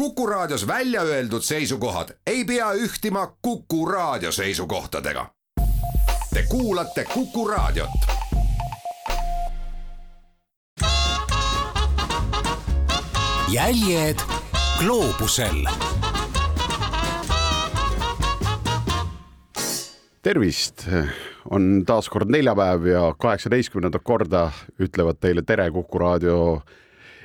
Kuku Raadios välja öeldud seisukohad ei pea ühtima Kuku Raadio seisukohtadega. Te kuulate Kuku Raadiot. jäljed gloobusel tervist, on taas kord neljapäev ja kaheksateistkümnendat korda ütlevad teile tere Kuku raadio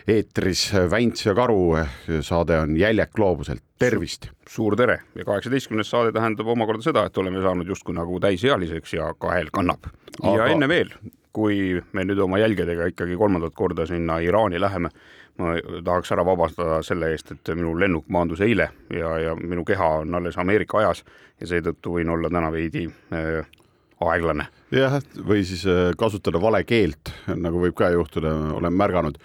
eetris Väints ja Karu. saade on Jäljek gloobuselt, tervist. suur tere ja kaheksateistkümnes saade tähendab omakorda seda, et oleme saanud justkui nagu täisealiseks ja kahel kannab. ja Aga- enne veel, kui me nüüd oma jälgedega ikkagi kolmandat korda sinna Iraani läheme, ma tahaks ära vabastada selle eest, et minu lennuk maandus eile ja, ja minu keha on alles Ameerika ajas ja seetõttu võin olla täna veidi äh, aeglane. jah, või siis äh, kasutada vale keelt, nagu võib ka juhtuda, olen märganud.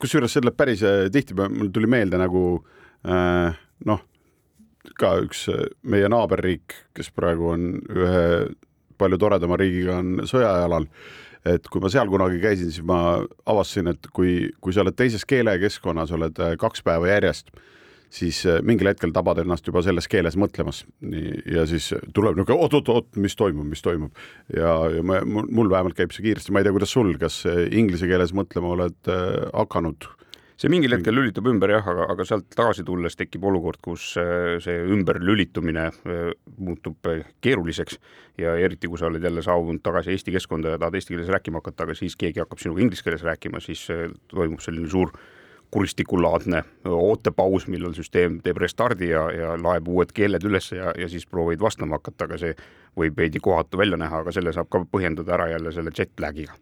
kusjuures see tuleb päris äh, tihti, mul tuli meelde nagu äh, noh, ka üks meie naaberriik, kes praegu on ühe palju toredama riigiga, on sõjajalal. et kui ma seal kunagi käisin, siis ma avastasin, et kui, kui sa oled teises keelekeskkonnas, oled kaks päeva järjest, siis äh, mingil hetkel tabad ennast juba selles keeles mõtlemas. ja siis tuleb niisugune oot-oot-oot, mis toimub, mis toimub. ja, ja ma, mul vähemalt käib see kiiresti, ma ei tea, kuidas sul, kas äh, inglise keeles mõtlema oled äh, hakanud? see mingil hetkel lülitab ümber jah, aga, aga sealt tagasi tulles tekib olukord, kus äh, see ümberlülitumine äh, muutub äh, keeruliseks ja eriti, kui sa oled jälle saabunud tagasi Eesti keskkonda ja tahad eesti keeles rääkima hakata, aga siis keegi hakkab sinuga inglise keeles rääkima, siis äh, toimub selline suur kuristikulaadne ootepaus, millal süsteem teeb restardi ja, ja laeb uued keeled üles ja, ja siis proovid vastama hakata, aga see võib veidi kohatu välja näha, aga selle saab ka põhjendada ära jälle selle jet lag'iga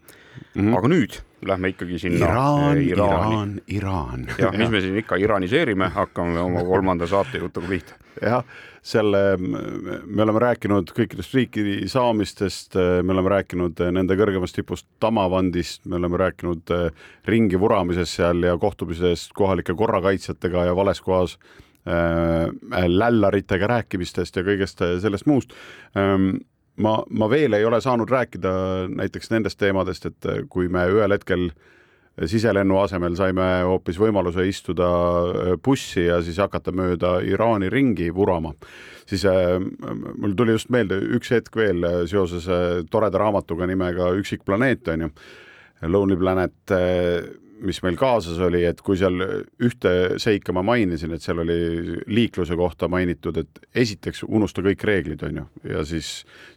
mm. -hmm. aga nüüd lähme ikkagi sinna Iraan, Iraani. Iraan, Iraan. jah, mis me siin ikka iraniseerime, hakkame oma kolmanda saatejutuga pihta. jah, selle, me oleme rääkinud kõikidest riiki saamistest, me oleme rääkinud nende kõrgemast tipust Tamavandist, me oleme rääkinud eh, ringi vuramisest seal ja kohtumisest kohalike korrakaitsjatega ja vales kohas lällaritega rääkimistest ja kõigest sellest muust. Ähm, ma, ma veel ei ole saanud rääkida näiteks nendest teemadest, et kui me ühel hetkel siselennu asemel saime hoopis võimaluse istuda bussi ja siis hakata mööda Iraani ringi vurama, siis äh, mul tuli just meelde üks hetk veel seoses äh, toreda raamatuga nimega Üksik planeet on ju, Lonely Planet äh, mis meil kaasas oli, et kui seal ühte seika ma mainisin, et seal oli liikluse kohta mainitud, et esiteks unusta kõik reeglid, on ju, ja siis,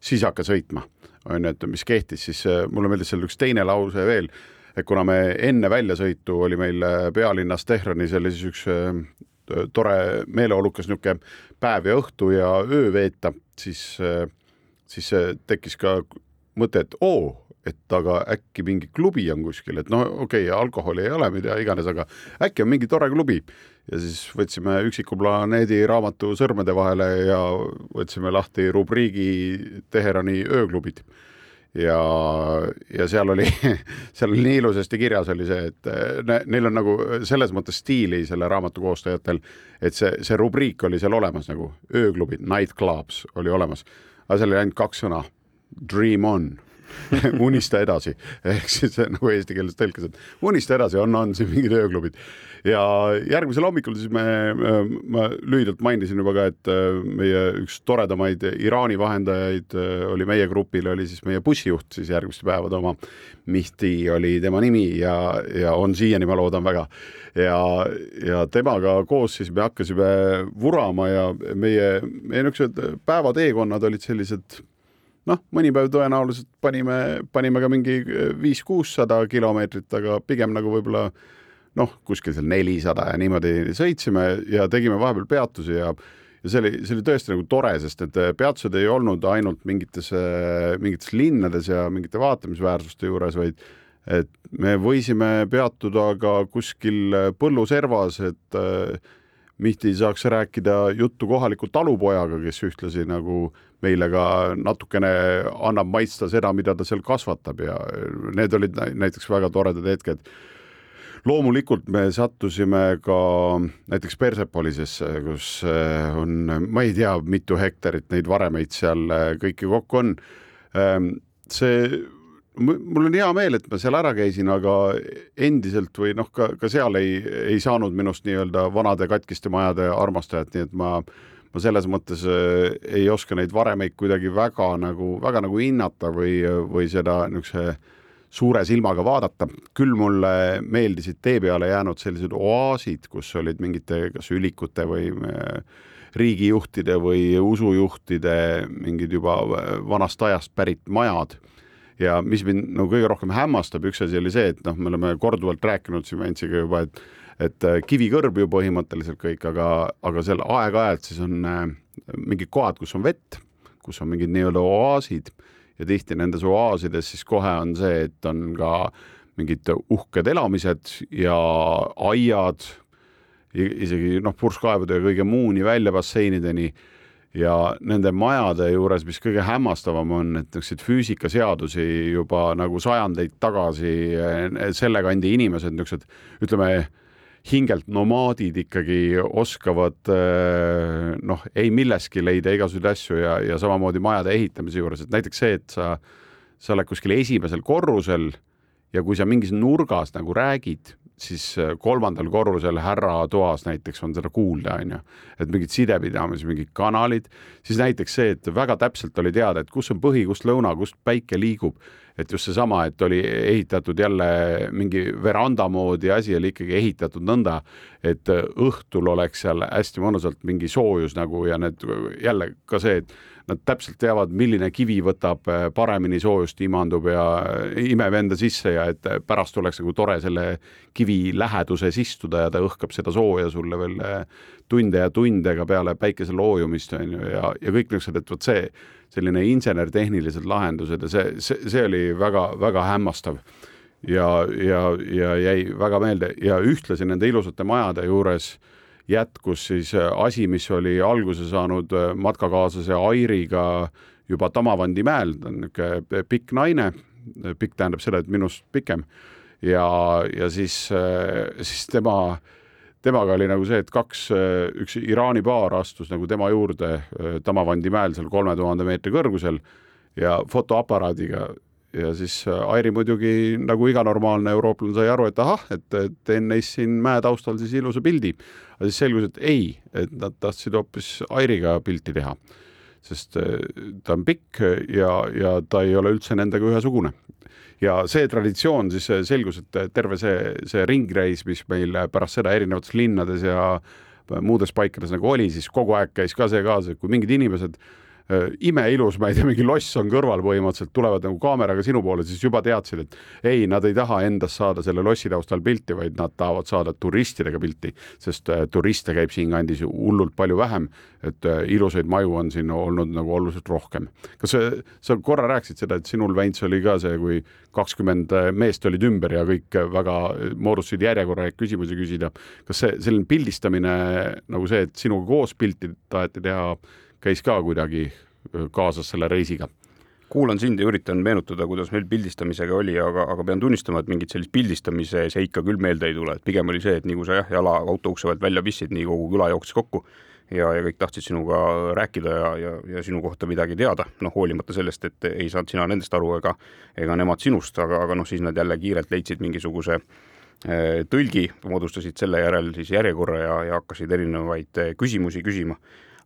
siis hakka sõitma, on ju, et mis kehtis, siis äh, mulle meeldis seal üks teine lause veel, et kuna me enne väljasõitu oli meil äh, pealinnas Tehranis oli siis üks äh, tore meeleolukas niisugune päev ja õhtu ja öö veeta, siis, siis tekkis ka mõte, et oo, et aga äkki mingi klubi on kuskil, et no okei okay,, alkoholi ei ole, mida iganes, aga äkki on mingi tore klubi. ja siis võtsime Üksiku planeedi raamatu sõrmede vahele ja võtsime lahti rubriigi Teherani ööklubid. ja, ja seal oli, seal oli nii ilusasti kirjas oli see, et ne, neil on nagu selles mõttes stiili selle raamatu koostajatel, et see, see rubriik oli seal olemas nagu ööklubid, night clubs oli olemas, aga seal oli ainult kaks sõna, dream on unista edasi, ehk siis nagu eesti keeles tõlkes, et unista edasi, on, on siin mingid ööklubid. ja järgmisel hommikul siis me, ma lühidalt mainisin juba ka, et äh, meie üks toredamaid Iraani vahendajaid äh, oli meie grupil, oli siis meie bussijuht siis järgmiste päevade oma. Mihti oli tema nimi ja, ja on siiani, ma loodan väga. ja, ja temaga koos siis me hakkasime vurama ja meie, meie niisugused päevateekonnad olid sellised noh, mõni päev tõenäoliselt panime, panime ka mingi viis-kuussada kilomeetrit, aga pigem nagu võib-olla noh, kuskil seal nelisada ja niimoodi sõitsime ja tegime vahepeal peatusi ja ja see oli, see oli tõesti nagu tore, sest et peatused ei olnud ainult mingites, mingites linnades ja mingite vaatamisväärsuste juures, vaid et me võisime peatuda ka kuskil põlluservas, et Mihti saaks rääkida juttu kohaliku talupojaga, kes ühtlasi nagu meile ka natukene annab maitsta seda, mida ta seal kasvatab ja need olid näiteks väga toredad hetked. loomulikult me sattusime ka näiteks Persepolisesse, kus on, ma ei tea, mitu hektarit neid varemeid seal kõiki kokku on. see mul on hea meel, et ma seal ära käisin, aga endiselt või noh, ka, ka seal ei, ei saanud minust nii-öelda vanade katkiste majade armastajat, nii et ma, ma selles mõttes äh, ei oska neid varemeid kuidagi väga nagu, väga nagu hinnata või, või seda niisuguse suure silmaga vaadata. küll mulle meeldisid tee peale jäänud sellised oaasid, kus olid mingite kas ülikute või äh, riigijuhtide või usujuhtide mingid juba vanast ajast pärit majad ja mis mind nagu kõige rohkem hämmastab, üks asi oli see, et noh, me oleme korduvalt rääkinud siin Ventsiga juba, et et äh, kivikõrb ju põhimõtteliselt kõik, aga, aga seal aeg-ajalt siis on äh, mingid kohad, kus on vett, kus on mingid nii-öelda oaasid ja tihti nendes oaasides siis kohe on see, et on ka mingid uhked elamised ja aiad, isegi noh, purskkaevude ja kõige muuni välja basseinideni ja nende majade juures, mis kõige hämmastavam on, et niisuguseid füüsikaseadusi juba nagu sajandeid tagasi eh, selle kandi inimesed, niisugused ütleme, hingelt nomaadid ikkagi oskavad eh, noh, ei milleski leida igasuguseid asju ja, ja samamoodi majade ehitamise juures, et näiteks see, et sa, sa oled kuskil esimesel korrusel ja kui sa mingis nurgas nagu räägid siis äh, kolmandal korrusel härratoas näiteks on seda kuulda, on ju, et mingid sidepidamise, mingid kanalid, siis näiteks see, et väga täpselt oli teada, et kus on põhi, kust lõuna, kust päike liigub, et just seesama, et oli ehitatud jälle mingi veranda moodi asi oli ikkagi ehitatud nõnda, et õhtul oleks seal hästi mõnusalt mingi soojus nagu ja need jälle ka see, et nad täpselt teavad, milline kivi võtab äh, paremini soojust, imandub ja äh, imeb enda sisse ja et äh, pärast oleks nagu tore selle kivi läheduses istuda ja ta õhkab seda sooja sulle veel tunde ja tunde ka peale päikese loojumist on ju ja, ja kõik niisugused, et vot see selline insener-tehnilised lahendused ja see, see, see oli väga-väga hämmastav. Ja, ja, ja jäi väga meelde. Ja ühtlasi nende ilusate majade juures äh, jätkus siis äh, asi, mis oli alguse saanud äh, matkakaaslase Airiga juba Tamavandi mäel, ta on niisugune pikk naine, pikk tähendab seda, et minust pikem. Ja, ja siis, äh, siis tema, temaga oli nagu see, et kaks, üks Iraani paar astus nagu tema juurde Tamavandi mäel seal kolme tuhande meetri kõrgusel ja fotoaparaadiga ja siis Airi muidugi nagu iga normaalne eurooplane sai aru, et ahah, et teen neist siin mäe taustal siis ilusa pildi aga siis selgus, et ei, et nad tahtsid hoopis Airiga pilti teha, sest äh, ta on pikk ja, ja ta ei ole üldse nendega ühesugune. ja see traditsioon siis äh, selgus, et terve see, see ringreis, mis meil pärast seda erinevates linnades ja muudes paikades nagu oli, siis kogu aeg käis ka see kaasa, et kui mingid inimesed Äh, imeilus, ma ei tea, mingi loss on kõrval põhimõtteliselt, tulevad nagu kaameraga sinu poole, siis juba teadsid, et ei, nad ei taha endast saada selle lossi taustal pilti, vaid nad tahavad saada turistidega pilti, sest äh, turiste käib siinkandis hullult palju vähem, et äh, ilusaid maju on siin olnud nagu oluliselt rohkem. kas sa, sa korra rääkisid seda, et sinul, Väints, oli ka see, kui kakskümmend meest olid ümber ja kõik väga moodustasid järjekorra, et küsimusi küsida. kas see selline pildistamine nagu see, et sinuga koos pilti taheti teha, käis ka kuidagi kaasas selle reisiga? kuulan sind ja üritan meenutada, kuidas meil pildistamisega oli, aga, aga pean tunnistama, et mingit sellist pildistamise seika küll meelde ei tule, et pigem oli see, et nii kui sa jah, jala auto ukse pealt välja pistsid, nii kogu küla jooksis kokku ja, ja kõik tahtsid sinuga rääkida ja, ja, ja sinu kohta midagi teada, noh, hoolimata sellest, et ei saanud sina nendest aru ega, ega nemad sinust, aga, aga noh, siis nad jälle kiirelt leidsid mingisuguse tõlgi, moodustasid selle järel siis järjekorra ja, ja hakkasid erinevaid küsimusi küsima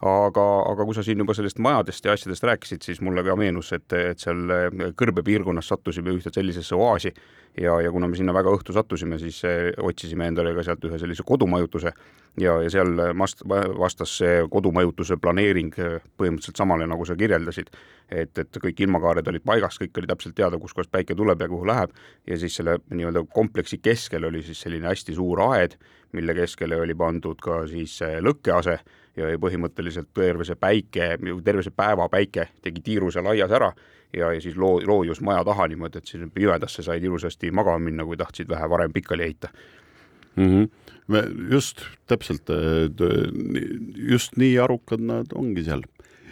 aga, aga kui sa siin juba sellest majadest ja asjadest rääkisid, siis mulle ka meenus, et, et seal kõrbepiirkonnas sattusime ühte sellisesse oaasi. Ja, ja kuna me sinna väga õhtu sattusime, siis eh, otsisime endale ka sealt ühe sellise kodumajutuse. Ja, ja seal vast-, vastas see kodumajutuse planeering eh, põhimõtteliselt samale, nagu sa kirjeldasid. et, et kõik ilmakaared olid paigas, kõik oli täpselt teada, kuskohast päike tuleb ja kuhu läheb. Ja siis selle nii-öelda kompleksi keskel oli siis selline hästi suur aed, mille keskele oli pandud ka siis lõkkease ja, põhimõtteliselt terve see päike, terve see päeva päike tegi tiiru seal aias ära ja, ja siis loo, loojus maja taha niimoodi, et siis pimedasse said ilusasti magama minna, kui tahtsid vähe varem pikali heita mm. -hmm. just täpselt, just nii arukad nad ongi seal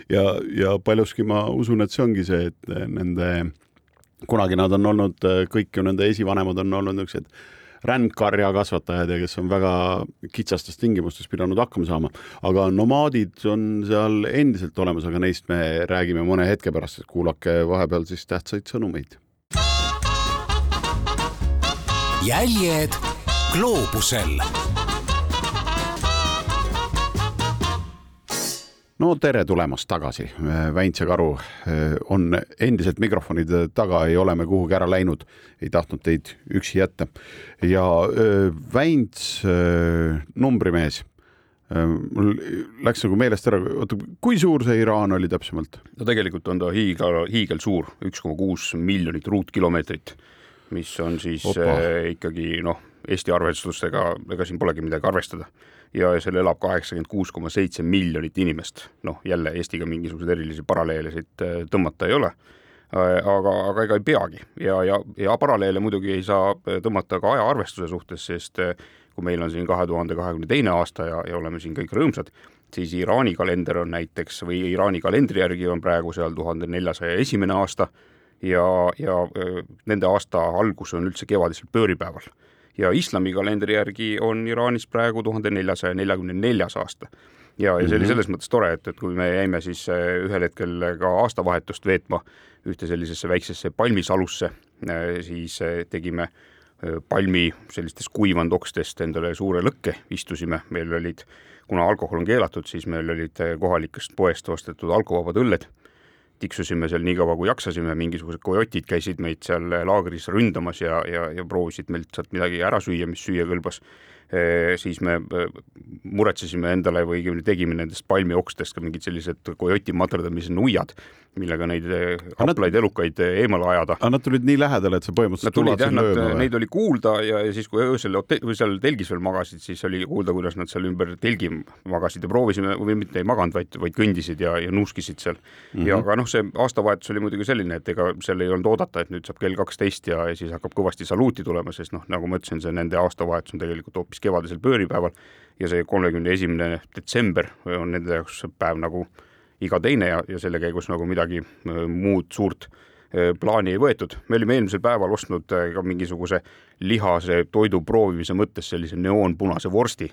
ja, ja paljuski ma usun, et see ongi see, et nende kunagi nad on olnud, kõik ju nende esivanemad on olnud niisugused rändkarjakasvatajad ja kes on väga kitsastes tingimustes pidanud hakkama saama. aga nomaadid on seal endiselt olemas, aga neist me räägime mõne hetke pärast, kuulake vahepeal siis tähtsaid sõnumeid. jäljed gloobusel no tere tulemast tagasi, Väints ja Karu on endiselt mikrofonide taga, ei ole me kuhugi ära läinud, ei tahtnud teid üksi jätta. ja Väints, numbrimees, mul läks nagu meelest ära, oota, kui suur see Iraan oli täpsemalt? no tegelikult on ta hiigel, hiigelsuur, üks koma kuus miljonit ruutkilomeetrit, mis on siis Opa. ikkagi noh, Eesti arvestustega, ega siin polegi midagi arvestada. Ja seal elab kaheksakümmend kuus koma seitse miljonit inimest. noh, jälle Eestiga mingisuguseid erilisi paralleele siit äh, tõmmata ei ole. Äh, aga, aga ega ei peagi. Ja, ja, ja paralleele muidugi ei saa äh, tõmmata ka ajaarvestuse suhtes, sest kui meil on siin kahe tuhande kahekümne teine aasta ja, ja oleme siin kõik rõõmsad, siis Iraani kalender on näiteks või Iraani kalendri järgi on praegu seal tuhande neljasaja esimene aasta. Ja, ja nende aasta algus on üldse kevadisel pööripäeval ja islami kalendri järgi on Iraanis praegu tuhande neljasaja neljakümne neljas aasta. ja, ja see oli mhm. selles mõttes tore, et, et kui me jäime siis äh, ühel hetkel ka aastavahetust veetma ühte sellisesse väiksesse palmisalusse, äh, siis äh, tegime palmi sellistest kuivanud okstest endale suure lõkke, istusime, meil olid, kuna alkohol on keelatud, siis meil olid kohalikest poest ostetud alkovabad õlled tiksusime seal nii kaua, kui jaksasime, mingisugused kojotid käisid meid seal laagris ründamas ja, ja, ja proovisid meilt sealt midagi ära süüa, mis süüa kõlbas. Siis me muretsesime endale või õigemini tegime nendest palmiokstest ka mingid sellised kojoti materdamise nuiad, millega neid haplaid elukaid eemale ajada. aga nad tulid nii lähedale, et sa põhimõtteliselt tulid jah, nad, neid oli kuulda ja, ja siis, kui öösel hotel, või seal telgis veel magasid, siis oli kuulda, kuidas nad seal ümber telgi magasid ja proovisime või mitte ei maganud, vaid, vaid kõndisid ja, ja nuuskisid seal mm. -hmm. ja aga noh, see aastavahetus oli muidugi selline, et ega seal ei olnud oodata, et nüüd saab kell kaksteist ja, ja siis hakkab kõvasti saluuti tulema, sest noh, nagu ma ütlesin, see nende aastavahetus on tegelikult hoopis kevadisel pööripäeval ja see kolmekümne esimene detsember on nende jaoks päev nagu iga teine ja, ja selle käigus nagu midagi äh, muud suurt äh, plaani ei võetud. me olime eelmisel päeval ostnud äh, ka mingisuguse lihase toidu proovimise mõttes sellise neoonpunase vorsti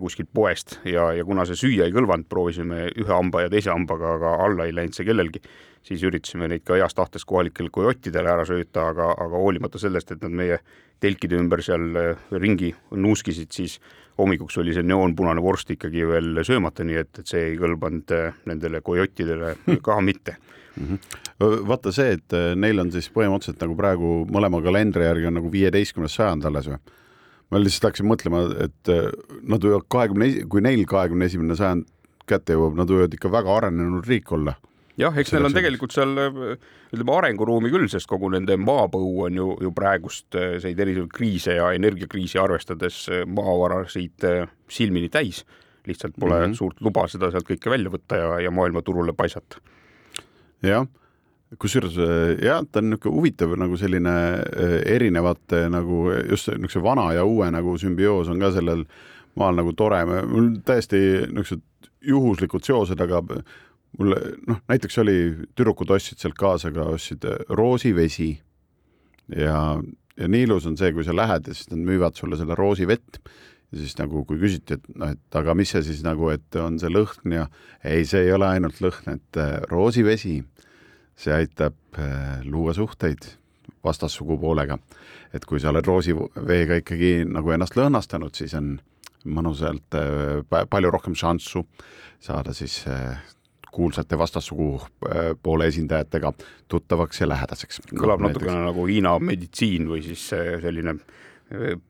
kuskilt poest ja, ja kuna see süüa ei kõlvanud, proovisime ühe hamba ja teise hambaga, aga alla ei läinud see kellelgi, siis üritasime neid ka heas tahtes kohalikele kojottidele ära sööta, aga, aga hoolimata sellest, et nad meie telkide ümber seal ringi nuuskisid, siis hommikuks oli see neoonpunane vorst ikkagi veel söömata, nii et, et see ei kõlbanud äh, nendele kojottidele ka mitte mm. -hmm. vaata see, et äh, neil on siis põhimõtteliselt nagu praegu mõlema kalendri järgi on nagu viieteistkümnes sajand alles või? ma lihtsalt hakkasin mõtlema, et äh, nad võivad kahekümne, kui neil kahekümne esimene sajand kätte jõuab, nad võivad ikka väga arenenud riik olla jah, eks neil on tegelikult seal ütleme arenguruumi küll, sest kogu nende maapõu on ju, ju praegust selliseid erinevaid kriise ja energiakriisi arvestades maavarasid silmini täis. lihtsalt pole mm -hmm. suurt luba seda sealt kõike välja võtta ja, ja maailmaturule paisata. jah kusjuures jah, ta on niisugune huvitav nagu selline erinevate nagu just niisuguse vana ja uue nagu sümbioos on ka sellel maal nagu tore, mul täiesti niisugused juhuslikud seosed, aga mul noh, näiteks oli, tüdrukud ostsid sealt kaasa ka, ostsid äh, roosivesi. Ja, ja nii ilus on see, kui sa lähed ja siis nad müüvad sulle selle roosivett. Ja siis nagu, kui küsiti, et noh, et aga mis see siis nagu, et on see lõhn ja ei, see ei ole ainult lõhn, et äh, roosivesi, see aitab äh, luua suhteid vastassugupoolega. et kui sa oled roosiveega ikkagi nagu ennast lõhnastanud, siis on mõnusalt äh, palju rohkem šanssu saada siis äh, kuulsate vastassugupoole äh, esindajatega tuttavaks ja lähedaseks. kõlab no, natukene nagu Hiina meditsiin või siis äh, selline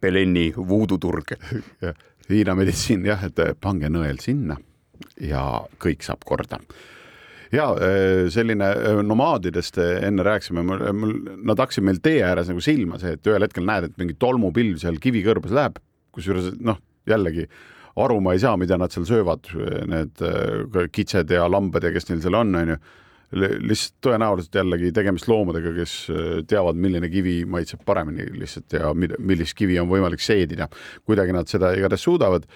Beleni äh, vuuduturg Hiina meditsiin jah, et pange nõel sinna ja kõik saab korda ja selline nomaadidest enne rääkisime, mul, nad hakkasid meil tee ääres nagu silma see, et ühel hetkel näed, et mingi tolmupilv seal kivikõrbes läheb, kusjuures noh, jällegi aru ma ei saa, mida nad seal söövad, need äh, kitsed ja lambad ja kes neil seal on, onju. lihtsalt tõenäoliselt jällegi tegemist loomadega, kes äh, teavad, milline kivi maitseb paremini lihtsalt ja millist kivi on võimalik seedida. kuidagi nad seda igatahes suudavad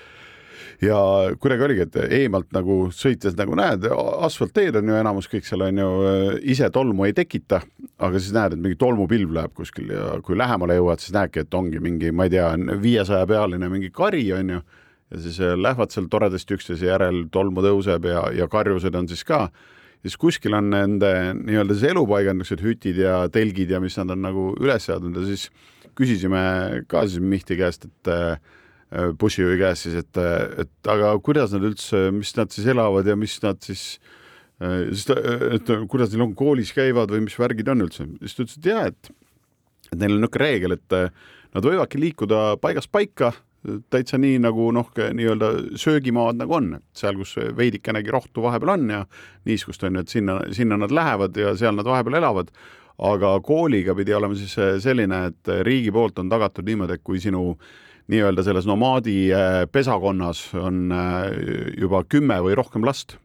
ja kuidagi oligi, et eemalt nagu sõites nagu näed, asfaltteed on ju enamus kõik seal on ju, äh, ise tolmu ei tekita, aga siis näed, et mingi tolmupilv läheb kuskil ja kui lähemale jõuad, siis näedki, et ongi mingi, ma ei tea, viiesaja pealine mingi kari on ju ja siis äh, lähevad seal toredasti üksteise järel, tolmu tõuseb ja, ja karjused on siis ka, siis kuskil on nende nii-öelda siis elupaigad, niisugused hütid ja telgid ja mis nad on nagu üles seadnud. Ja siis küsisime ka siis Mihti käest, et bussijuhi käest siis, et, et aga kuidas nad üldse, mis nad siis elavad ja mis nad siis siis ta, et kuidas neil on koolis käivad või mis värgid on üldse, siis ta ütles, et jaa, et et neil on niisugune reegel, et nad võivadki liikuda paigast paika täitsa nii nagu noh, nii-öelda söögimaad nagu on, seal, kus veidikenegi rohtu vahepeal on ja niiskust on ju, et sinna, sinna nad lähevad ja seal nad vahepeal elavad. aga kooliga pidi olema siis selline, et riigi poolt on tagatud niimoodi, et kui sinu nii-öelda selles nomaadi äh, pesakonnas on äh, juba kümme või rohkem last,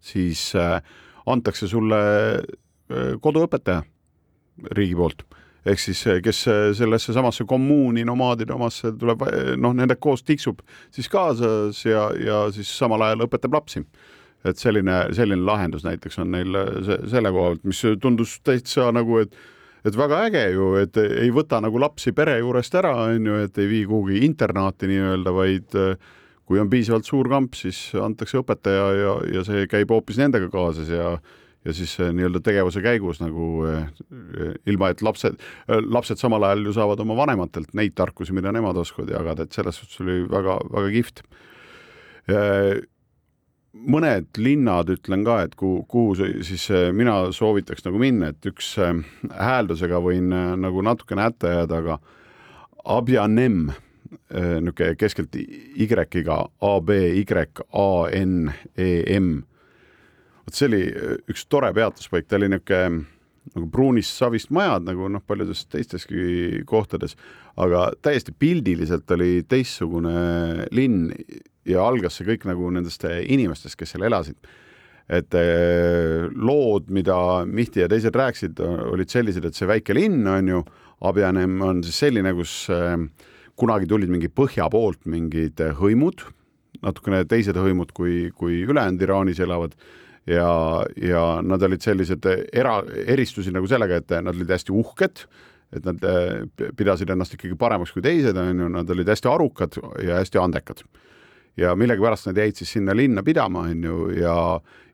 siis äh, antakse sulle koduõpetaja riigi poolt ehk siis kes sellesse samasse kommuuni nomaadide omasse tuleb, noh, nendega koos tiksub siis kaasas ja, ja siis samal ajal õpetab lapsi. et selline, selline lahendus näiteks on neil se selle koha pealt, mis tundus täitsa nagu, et et väga äge ju, et ei võta nagu lapsi pere juurest ära, on ju, et ei vii kuhugi internaati nii-öelda, vaid kui on piisavalt suur kamp, siis antakse õpetaja ja, ja see käib hoopis nendega kaasas ja ja siis nii-öelda tegevuse käigus nagu eh, ilma, et lapsed, lapsed samal ajal ju saavad oma vanematelt neid tarkusi, mida nemad oskavad jagada, et selles suhtes oli väga-väga kihvt. Eh, mõned linnad ütlen ka, et kuhu, kuhu siis eh, mina soovitaks nagu minna, et üks hääldusega võin nagu natukene hätta jääda, aga Abjanem, niisugune keskelt Y-iga A, B, Y, A, N, E, M vot see oli äh, üks tore peatuspaik, ta oli niisugune nagu pruunist savist majad nagu noh, paljudes teisteski kohtades, aga täiesti pildiliselt oli teistsugune linn ja algas see kõik nagu nendest inimestest, kes seal elasid. et äh, lood, mida Mihti ja teised rääkisid, olid sellised, et see väike linn on ju, Abjanem on siis selline, kus äh, kunagi tulid mingi põhja poolt mingid hõimud, natukene teised hõimud kui, kui ülejäänud Iraanis elavad ja, ja nad olid sellised era, eristusid nagu sellega, et nad olid hästi uhked, et nad eh, pidasid ennast ikkagi paremaks kui teised, on ju, nad olid hästi arukad ja hästi andekad. ja millegipärast nad jäid siis sinna linna pidama, on ju, ja,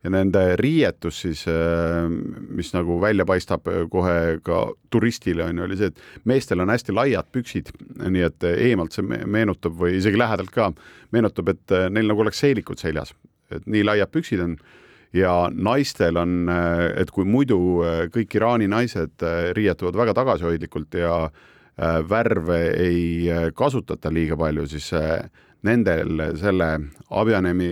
ja nende riietus siis, eh, mis nagu välja paistab kohe ka turistile, on ju, oli see, et meestel on hästi laiad püksid, nii et eemalt see meenutab või isegi lähedalt ka, meenutab, et neil nagu oleks seelikud seljas, et nii laiad püksid on ja naistel on, äh, et kui muidu äh, kõik Iraani naised äh, riietuvad väga tagasihoidlikult ja värve ei kasutata liiga palju, siis nendel selle Abjanemi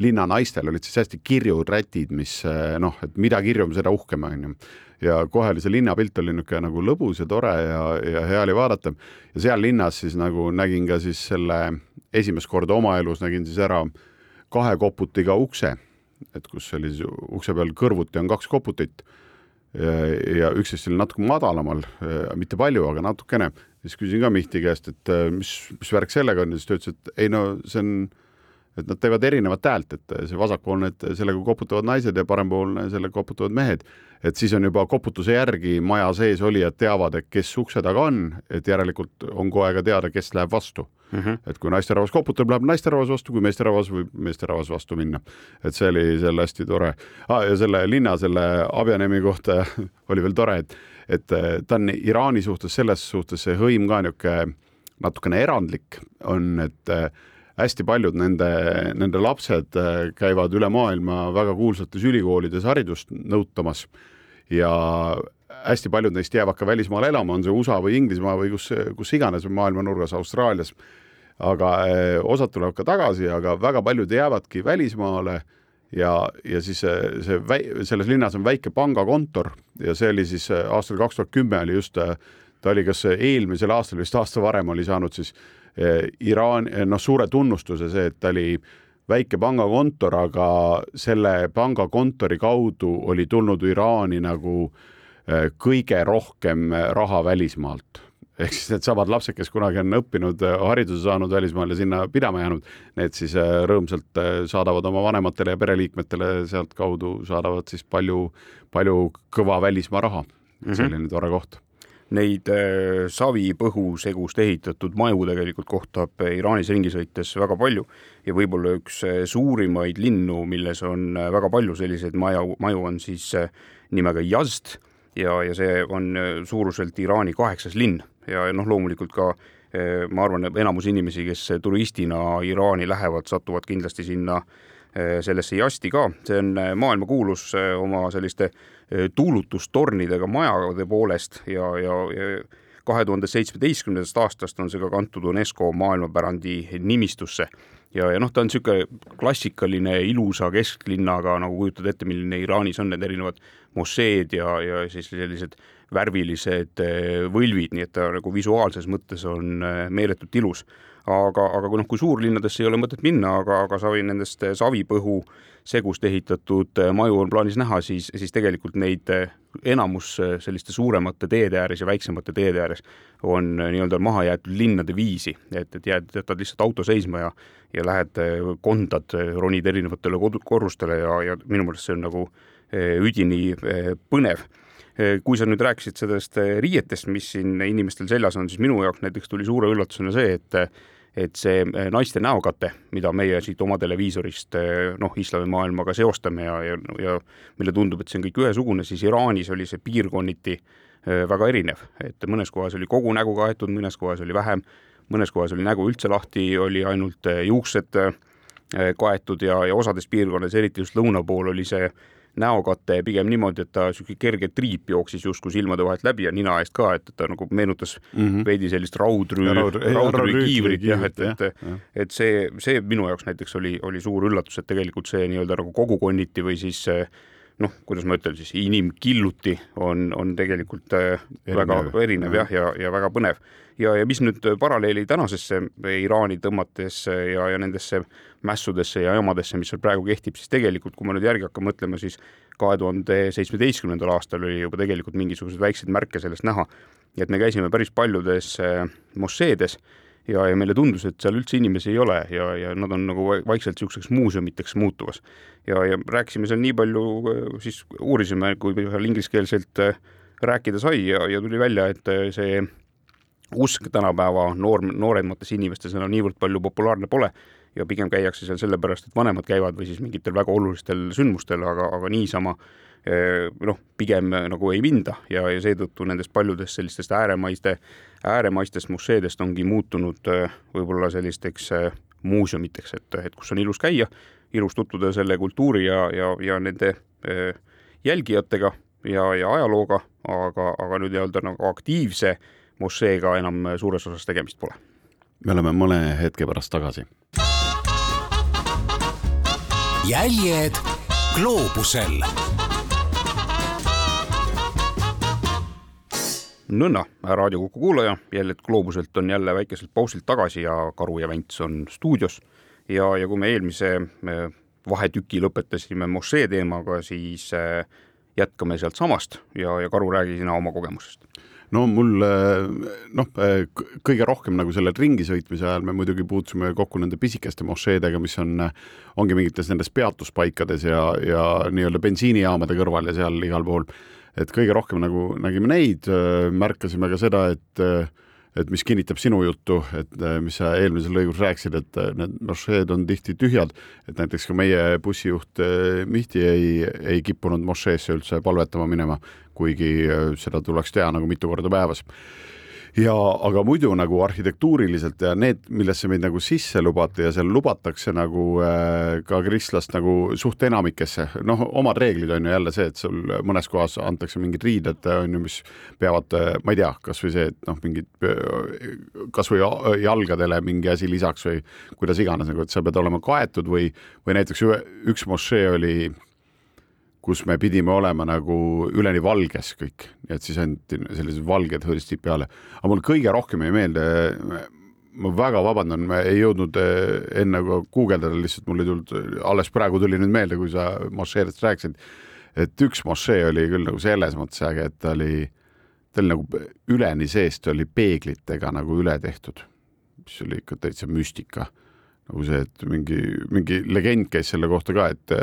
linna naistel olid siis hästi kirjud rätid, mis noh, et mida kirjum, seda uhkem on ju. ja kohe oli see linnapilt oli niisugune nagu lõbus ja tore ja, ja hea oli vaadata. ja seal linnas siis nagu nägin ka siis selle esimest korda oma elus nägin siis ära kahe koputiga ukse et kus oli ukse peal kõrvuti on kaks koputit ja, ja üks siis selline natuke madalamal, mitte palju, aga natukene, siis küsin ka Mihti käest, et mis, mis värk sellega on ja siis ta ütles, et ei no see on, et nad teevad erinevat häält, et see vasakpoolne, et sellega koputavad naised ja parempoolne, sellega koputavad mehed. et siis on juba koputuse järgi maja sees olijad teavad, et kes ukse taga on, et järelikult on kohe ka teada, kes läheb vastu mm. -hmm. et kui naisterahvas koputab, läheb naisterahvas vastu, kui meesterahvas võib meesterahvas vastu minna. et see oli seal hästi tore ah,. ja selle linna, selle Abjanemi kohta oli veel tore, et, et eh, ta on Iraani suhtes selles suhtes see hõim ka niisugune natukene erandlik on, et eh, hästi paljud nende, nende lapsed eh, käivad üle maailma väga kuulsates ülikoolides haridust nõutamas ja hästi paljud neist jäävad ka välismaale elama, on see USA või Inglismaa või kus, kus iganes maailma nurgas, Austraalias. aga eh, osad tulevad ka tagasi, aga väga paljud jäävadki välismaale ja, ja siis see, see väi-, selles linnas on väike pangakontor ja see oli siis aastal kaks tuhat kümme oli just, ta oli kas eelmisel aastal, vist aasta varem oli saanud siis Iraan, noh, suure tunnustuse see, et ta oli väike pangakontor, aga selle pangakontori kaudu oli tulnud Iraani nagu Äh, kõige rohkem raha välismaalt ehk siis needsamad lapsed, kes kunagi on õppinud, hariduse saanud välismaal ja sinna pidama jäänud, need siis rõõmsalt saadavad oma vanematele ja pereliikmetele sealtkaudu saadavad siis palju, palju kõva välismaa raha mm. -hmm. selline tore koht neid savipõhusegust ehitatud maju tegelikult kohtab Iraanis ringi sõites väga palju ja võib-olla üks suurimaid linnu, milles on väga palju selliseid maju, maju on siis nimega Yazd ja, ja see on äh, suuruselt Iraani kaheksas linn, ja, noh, loomulikult ka ma arvan, enamus inimesi, kes turistina Iraani lähevad, satuvad kindlasti sinna sellesse Jasti ka, see on maailmakuulus oma selliste tuulutustornidega majade poolest ja, ja, ja kahe tuhande seitsmeteistkümnendast aastast on see ka kantud UNESCO maailmapärandi nimistusse ja, ja noh, ta on niisugune klassikaline ilusa kesklinnaga, nagu kujutad ette, milline Iraanis on need erinevad mošeed ja, ja siis sellised värvilised võlvid, nii et ta nagu visuaalses mõttes on meeletult ilus. Aga, aga kui noh, kui suurlinnadesse ei ole mõtet minna, aga, aga savi nendest savipõhu segust ehitatud eh, maju on plaanis näha, siis, siis tegelikult neid enamus selliste suuremate teede ääres ja väiksemate teede ääres on nii-öelda maha jäetud linnade viisi, et, et jääd, jätad lihtsalt auto seisma ja ja lähed, kondad, ronid erinevatele korrustele ja, ja minu meelest see on nagu üdini põnev. Eh, kui sa nüüd rääkisid sellest eh, riietest, mis siin inimestel seljas on, siis minu jaoks näiteks tuli suure üllatusena see, et et see eh, naiste näokate, mida meie siit oma televiisorist noh, islamimaailmaga seostame ja, ja, ja meile tundub, et see on kõik ühesugune, siis Iraanis oli see piirkonniti väga erinev, et mõnes kohas oli kogu nägu kaetud, mõnes kohas oli vähem, mõnes kohas oli nägu üldse lahti, oli ainult juuksed kaetud ja, ja osades piirkondades, eriti just lõuna pool, oli see näokate pigem niimoodi, et ta niisugune kerge triip jooksis justkui silmade vahelt läbi ja nina eest ka, et ta nagu meenutas mm -hmm. veidi sellist raudrüü, raudrüü kiivrit jah, et, et, et see, see minu jaoks näiteks oli, oli suur üllatus, et tegelikult see nii-öelda nagu kogukonniti või siis noh, kuidas ma ütlen siis, inimkilluti on, on tegelikult äh, erinev. väga erinev jah, ja, ja, ja väga põnev. ja, ja mis nüüd paralleeli tänasesse Iraani tõmmates ja, ja nendesse mässudesse ja jamadesse, mis seal praegu kehtib, siis tegelikult, kui ma nüüd järgi hakkan mõtlema, siis kahe tuhande seitsmeteistkümnendal aastal oli juba tegelikult mingisuguseid väikseid märke sellest näha. et me käisime päris paljudes äh, mošeedes ja, ja meile tundus, et seal üldse inimesi ei ole ja, ja nad on nagu vaikselt niisuguseks muuseumiteks muutumas. ja, ja rääkisime seal nii palju, äh, siis uurisime, kui seal ingliskeelselt äh, rääkida sai ja, ja tuli välja, et see usk tänapäeva noor, nooremates inimestes enam niivõrd palju populaarne pole ja pigem käiakse seal sellepärast, et vanemad käivad või siis mingitel väga olulistel sündmustel, aga, aga niisama eh, noh, pigem nagu ei minda ja, ja seetõttu nendest paljudest sellistest ääremaiste, ääremaistest mošeedest ongi muutunud eh, võib-olla sellisteks eh, muuseumiteks, et, et kus on ilus käia, ilus tutvuda selle kultuuri ja, ja, ja nende jälgijatega ja, ja ajalooga, aga, aga nüüd nii-öelda nagu aktiivse mošeega enam suures osas tegemist pole. me oleme mõne hetke pärast tagasi jäljed gloobusel. nõnna, Raadio Kuku kuulaja, jäljed gloobuselt on jälle väikeselt pausilt tagasi ja Karu ja Vents on stuudios. ja, ja kui me eelmise vahetüki lõpetasime mošee teemaga, siis äh, jätkame sealtsamast ja, ja Karu, räägi sina oma kogemusest no mul noh, kõige rohkem nagu selle ringi sõitmise ajal me muidugi puutusime kokku nende pisikeste mošeedega, mis on, ongi mingites nendes peatuspaikades ja, ja nii-öelda bensiinijaamade kõrval ja seal igal pool. et kõige rohkem nagu nägime neid, märkasime ka seda, et et mis kinnitab sinu juttu, et mis sa eelmises lõigus rääkisid, et need mošeed on tihti tühjad, et näiteks ka meie bussijuht Mihti ei, ei kippunud mošeesse üldse palvetama minema, kuigi äh, seda tuleks teha nagu mitu korda päevas ja aga muidu nagu arhitektuuriliselt ja need, millesse meid nagu sisse lubati ja seal lubatakse nagu äh, ka kristlast nagu suht enamikesse, noh, omad reeglid on ju jälle see, et sul mõnes kohas antakse mingid riided, on ju, mis peavad, äh, ma ei tea, kasvõi see, et noh, mingid kasvõi jalgadele mingi asi lisaks või kuidas iganes nagu, et sa pead olema kaetud või, või näiteks üks mošee oli kus me pidime olema nagu üleni valges kõik, et siis anti sellised valged hõõrstid peale. aga mul kõige rohkem jäi meelde, ma väga vabandan, ma ei jõudnud eh, enne guugeldada, lihtsalt mul ei tulnud, alles praegu tuli nüüd meelde, kui sa mošeedest rääkisid, et üks mošee oli küll nagu selles mõttes äge, et ta oli, ta oli nagu üleni seest oli peeglitega nagu üle tehtud, mis oli ikka täitsa müstika nagu see, et mingi, mingi legend käis selle kohta ka, et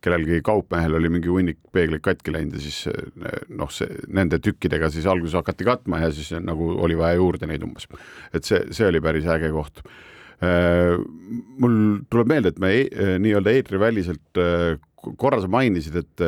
kellelgi kaupmehel oli mingi hunnik peegleid katki läinud ja siis noh, see nende tükkidega siis alguses hakati katma ja siis nagu oli vaja juurde neid umbes. et see, see oli päris äge koht. Äh, mul tuleb meelde, et me e nii-öelda eetriväliselt äh, korra sa mainisid, et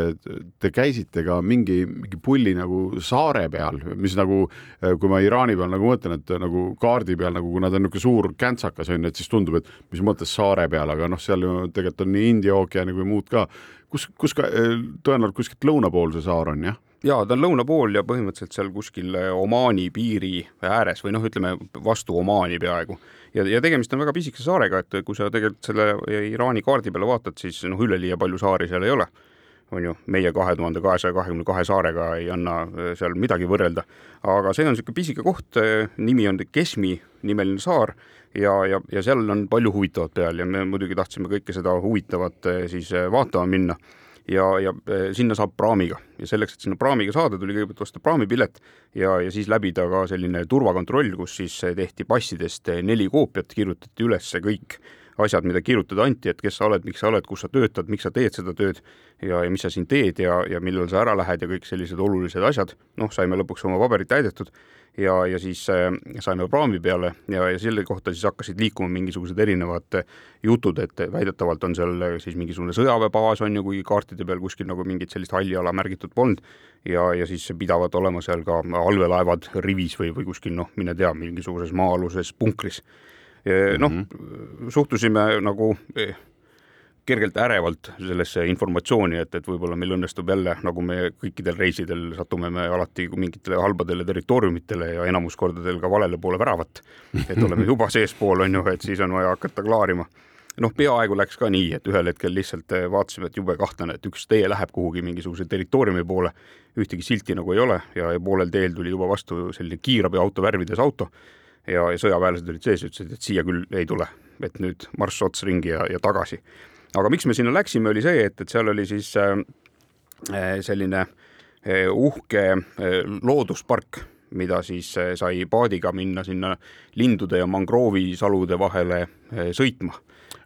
te käisite ka mingi, mingi pulli nagu saare peal, mis nagu, kui ma Iraani peal nagu mõtlen, et nagu kaardi peal nagu, kuna ta on niisugune suur käntsakas on ju, et siis tundub, et mis mõttes saare peal, aga noh, seal ju tegelikult on nii India ookeani kui muud ka. kus, kus ka tõenäoliselt kuskilt lõuna pool see saar on, jah? jaa, ta on lõuna pool ja põhimõtteliselt seal kuskil Omaani piiri ääres või noh, ütleme vastu Omaani peaaegu ja, ja tegemist on väga pisikese saarega, et kui sa tegelikult selle Iraani kaardi peale vaatad, siis noh, üleliia palju saari seal ei ole. on ju, meie kahe tuhande kahesaja kahekümne kahe saarega ei anna äh, seal midagi võrrelda. aga see on niisugune pisike koht, äh, nimi on Kesmi nimeline saar ja, ja, ja seal on palju huvitavat peal ja me muidugi tahtsime kõike seda huvitavat äh, siis vaatama minna ja, ja e, sinna saab praamiga. Ja selleks, et sinna praamiga saada, tuli kõigepealt osta praamipilet ja, ja siis läbida ka selline turvakontroll, kus siis tehti passidest neli koopiat, kirjutati üles kõik asjad, mida kirjutada anti, et kes sa oled, miks sa oled, kus sa töötad, miks sa teed seda tööd ja, ja mis sa siin teed ja, ja millal sa ära lähed ja kõik sellised olulised asjad. noh, saime lõpuks oma paberid täidetud ja, ja siis äh, saime praami peale ja, ja selle kohta siis hakkasid liikuma mingisugused erinevad äh, jutud, et väidetavalt on seal äh, siis mingisugune sõjaväebaas on ju, kuigi kaartide peal kuskil nagu mingit sellist halli ala märgitud polnud ja, ja siis pidavat olema seal ka allveelaevad rivis või, või kuskil noh, mine tea, mingisuguses maa-aluses punkris. Noh mm -hmm., suhtusime nagu eh, kergelt ärevalt sellesse informatsiooni, et, et võib-olla meil õnnestub jälle, nagu me kõikidel reisidel satume me alati mingitele halbadele territooriumitele ja enamus kordadel ka valele poole väravat. et oleme juba seespool, on ju, et siis on vaja hakata klaarima. noh, peaaegu läks ka nii, et ühel hetkel lihtsalt vaatasime, et jube kahtlane, et üks tee läheb kuhugi mingisuguse territooriumi poole, ühtegi silti nagu ei ole ja, ja poolel teel tuli juba vastu selline kiirabiauto värvides auto ja, ja sõjaväelased olid sees, ütlesid, et siia küll ei tule, et nüüd marss ots ringi ja, ja tagasi. Aga miks me sinna läksime, oli see, et, et seal oli siis äh, äh selline äh, uhke äh, looduspark, mida siis äh, sai paadiga minna sinna lindude ja mangroovisalude vahele äh, sõitma.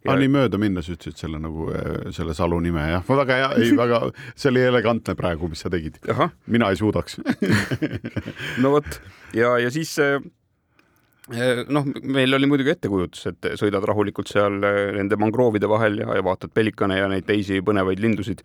Ja.... aa, nii mööda minnes ütlesid selle nagu selle salu nime jah, väga hea, ei väga, see oli elegantne praegu, mis sa tegid. mina ei suudaks. No vot. Ja, ja siis Eh, noh, meil oli muidugi ettekujutus, et sõidad rahulikult seal eh, nende mangroovide vahel ja, ja vaatad pelikane ja neid teisi põnevaid lindusid.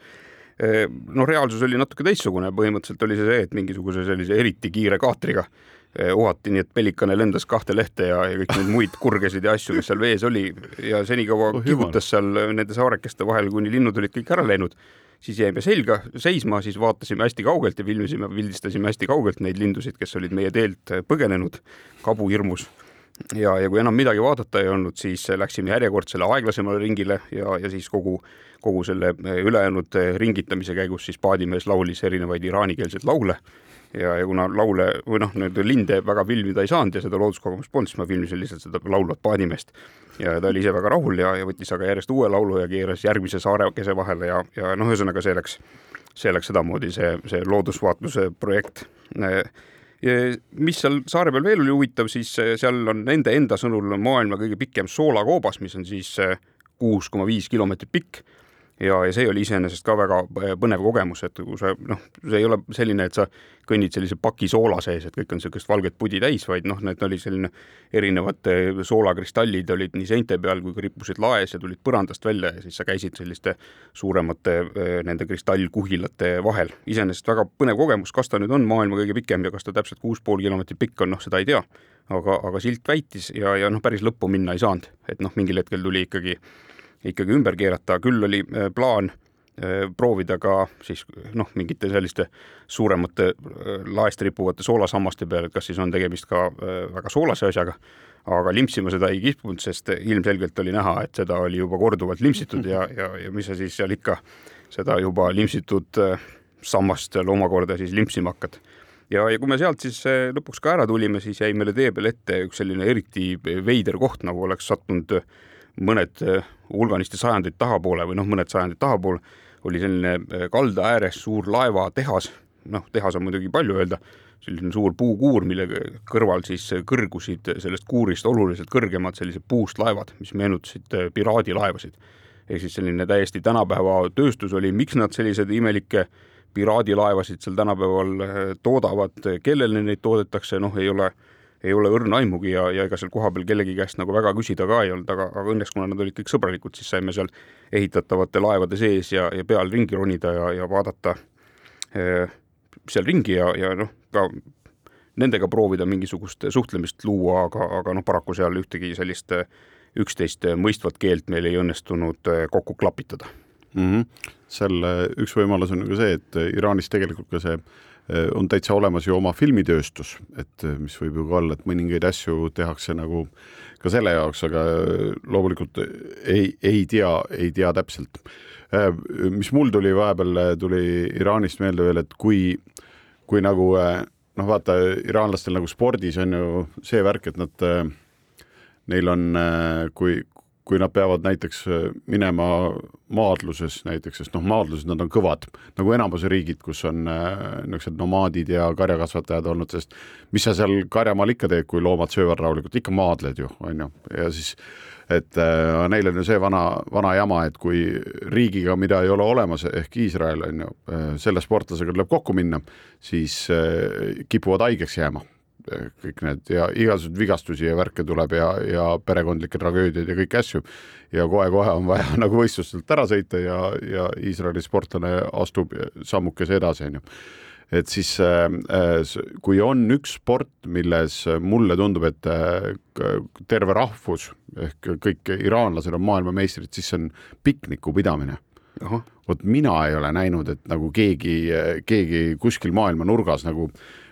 Eh, no reaalsus oli natuke teistsugune, põhimõtteliselt oli see see, et mingisuguse sellise eriti kiire kaatriga uhati, nii et pelikane lendas kahte lehte ja, ja kõik neid muid kurgesid ja asju, mis seal vees oli ja senikaua oh, kihutas seal nende saarekeste vahel, kuni linnud olid kõik ära läinud siis jäime selga seisma, siis vaatasime hästi kaugelt ja filmisime, pildistasime hästi kaugelt neid lindusid, kes olid meie teelt põgenenud kabuhirmus. ja, ja kui enam midagi vaadata ei olnud, siis läksime järjekordsele aeglasemale ringile ja, ja siis kogu, kogu selle ülejäänud ringitamise käigus siis paadimees laulis erinevaid iraanikeelseid laule ja, ja kuna laule või noh, nii-öelda linde väga filmida ei saanud ja seda looduskogemust polnud, siis ma filmisin lihtsalt seda laulvat paadimeest. ja ta oli ise väga rahul ja, ja võttis aga järjest uue laulu ja keeras järgmise saarekese vahele ja, ja noh, ühesõnaga see läks, see läks sedamoodi, see, see loodusvaatluse projekt mis seal saare peal veel oli huvitav, siis seal on nende enda sõnul maailma kõige pikem soolakoobas, mis on siis kuus koma viis kilomeetrit pikk ja, ja see oli iseenesest ka väga äh, põnev kogemus, et kui sa noh, see ei ole selline, et sa kõnnid sellise paki soola sees, et kõik on niisugust valget pudi täis, vaid noh, need oli selline erinevate soolakristallid olid nii seinte peal kui ka rippusid laes ja tulid põrandast välja ja siis sa käisid selliste suuremate äh, nende kristallkuhilate vahel. iseenesest väga põnev kogemus, kas ta nüüd on maailma kõige pikem ja kas ta täpselt kuus pool kilomeetrit pikk on, noh, seda ei tea. aga, aga silt väitis ja, ja noh, päris lõppu minna ei saanud, et noh, mingil hetkel tuli ikkagi ikkagi ümber keerata, küll oli äh, plaan äh, proovida ka siis noh, mingite selliste suuremate äh, laest rippuvate soolasammaste peal, et kas siis on tegemist ka väga soolase asjaga, aga limpsima seda ei kippunud, sest ilmselgelt oli näha, et seda oli juba korduvalt limpsitud ja, ja, ja mis sa siis seal ikka seda juba limpsitud sammast seal omakorda siis limpsima hakkad. Ja, ja kui me sealt siis lõpuks ka ära tulime, siis jäi meile tee peal ette üks selline eriti veider koht, nagu oleks sattunud mõned eh, hulganisti sajandeid tahapoole või noh, mõned sajandid tahapoole, oli selline eh, kalda ääres suur laevatehas, noh, tehas on muidugi palju öelda, selline suur puukuur, mille kõrval siis kõrgusid sellest kuurist oluliselt kõrgemad sellised puust laevad, mis meenutasid eh, piraadilaevasid. ehk siis selline täiesti tänapäeva tööstus oli, miks nad selliseid imelikke piraadilaevasid seal tänapäeval toodavad, kellele neid toodetakse, noh, ei ole ei ole õrna aimugi ja, ja ega seal kohapeal kellegi käest nagu väga küsida ka ei olnud, aga, aga õnneks, kuna nad olid kõik sõbralikud, siis saime seal ehitatavate laevade sees ja, ja peal ringi ronida ja, ja vaadata eh, seal ringi ja, ja noh, ka nendega proovida mingisugust suhtlemist luua, aga, aga noh, paraku seal ühtegi sellist üksteist mõistvat keelt meil ei õnnestunud kokku klapitada mm. -hmm. seal üks võimalus on ju ka see, et Iraanis tegelikult ka see on täitsa olemas ju oma filmitööstus, et mis võib ju ka olla, et mõningaid asju tehakse nagu ka selle jaoks, aga loomulikult ei, ei tea, ei tea täpselt. mis mul tuli vahepeal, tuli Iraanist meelde veel, et kui, kui nagu noh, vaata iraanlastel nagu spordis on ju see värk, et nad, neil on, kui, kui nad peavad näiteks minema maadluses näiteks, sest noh, maadluses nad on kõvad, nagu enamus riigid, kus on niisugused nomaadid ja karjakasvatajad olnud, sest mis sa seal karjamaal ikka teed, kui loomad söövad rahulikult, ikka maadled ju, on ju, ja siis et äh, neil on ju see vana, vana jama, et kui riigiga, mida ei ole olemas, ehk Iisrael on ju, äh, selle sportlasega tuleb kokku minna, siis äh, kipuvad haigeks jääma kõik need ja igasuguseid vigastusi ja värke tuleb ja, ja perekondlikke tragöödiaid ja kõiki asju. ja kohe-kohe on vaja nagu võistlustelt ära sõita ja, ja Iisraeli sportlane astub sammukese edasi, onju et siis äh, äh, kui on üks sport, milles mulle tundub, et äh, terve rahvus ehk kõik iraanlased on maailmameistrid, siis see on pikniku pidamine. vot mina ei ole näinud, et nagu keegi, keegi kuskil maailma nurgas nagu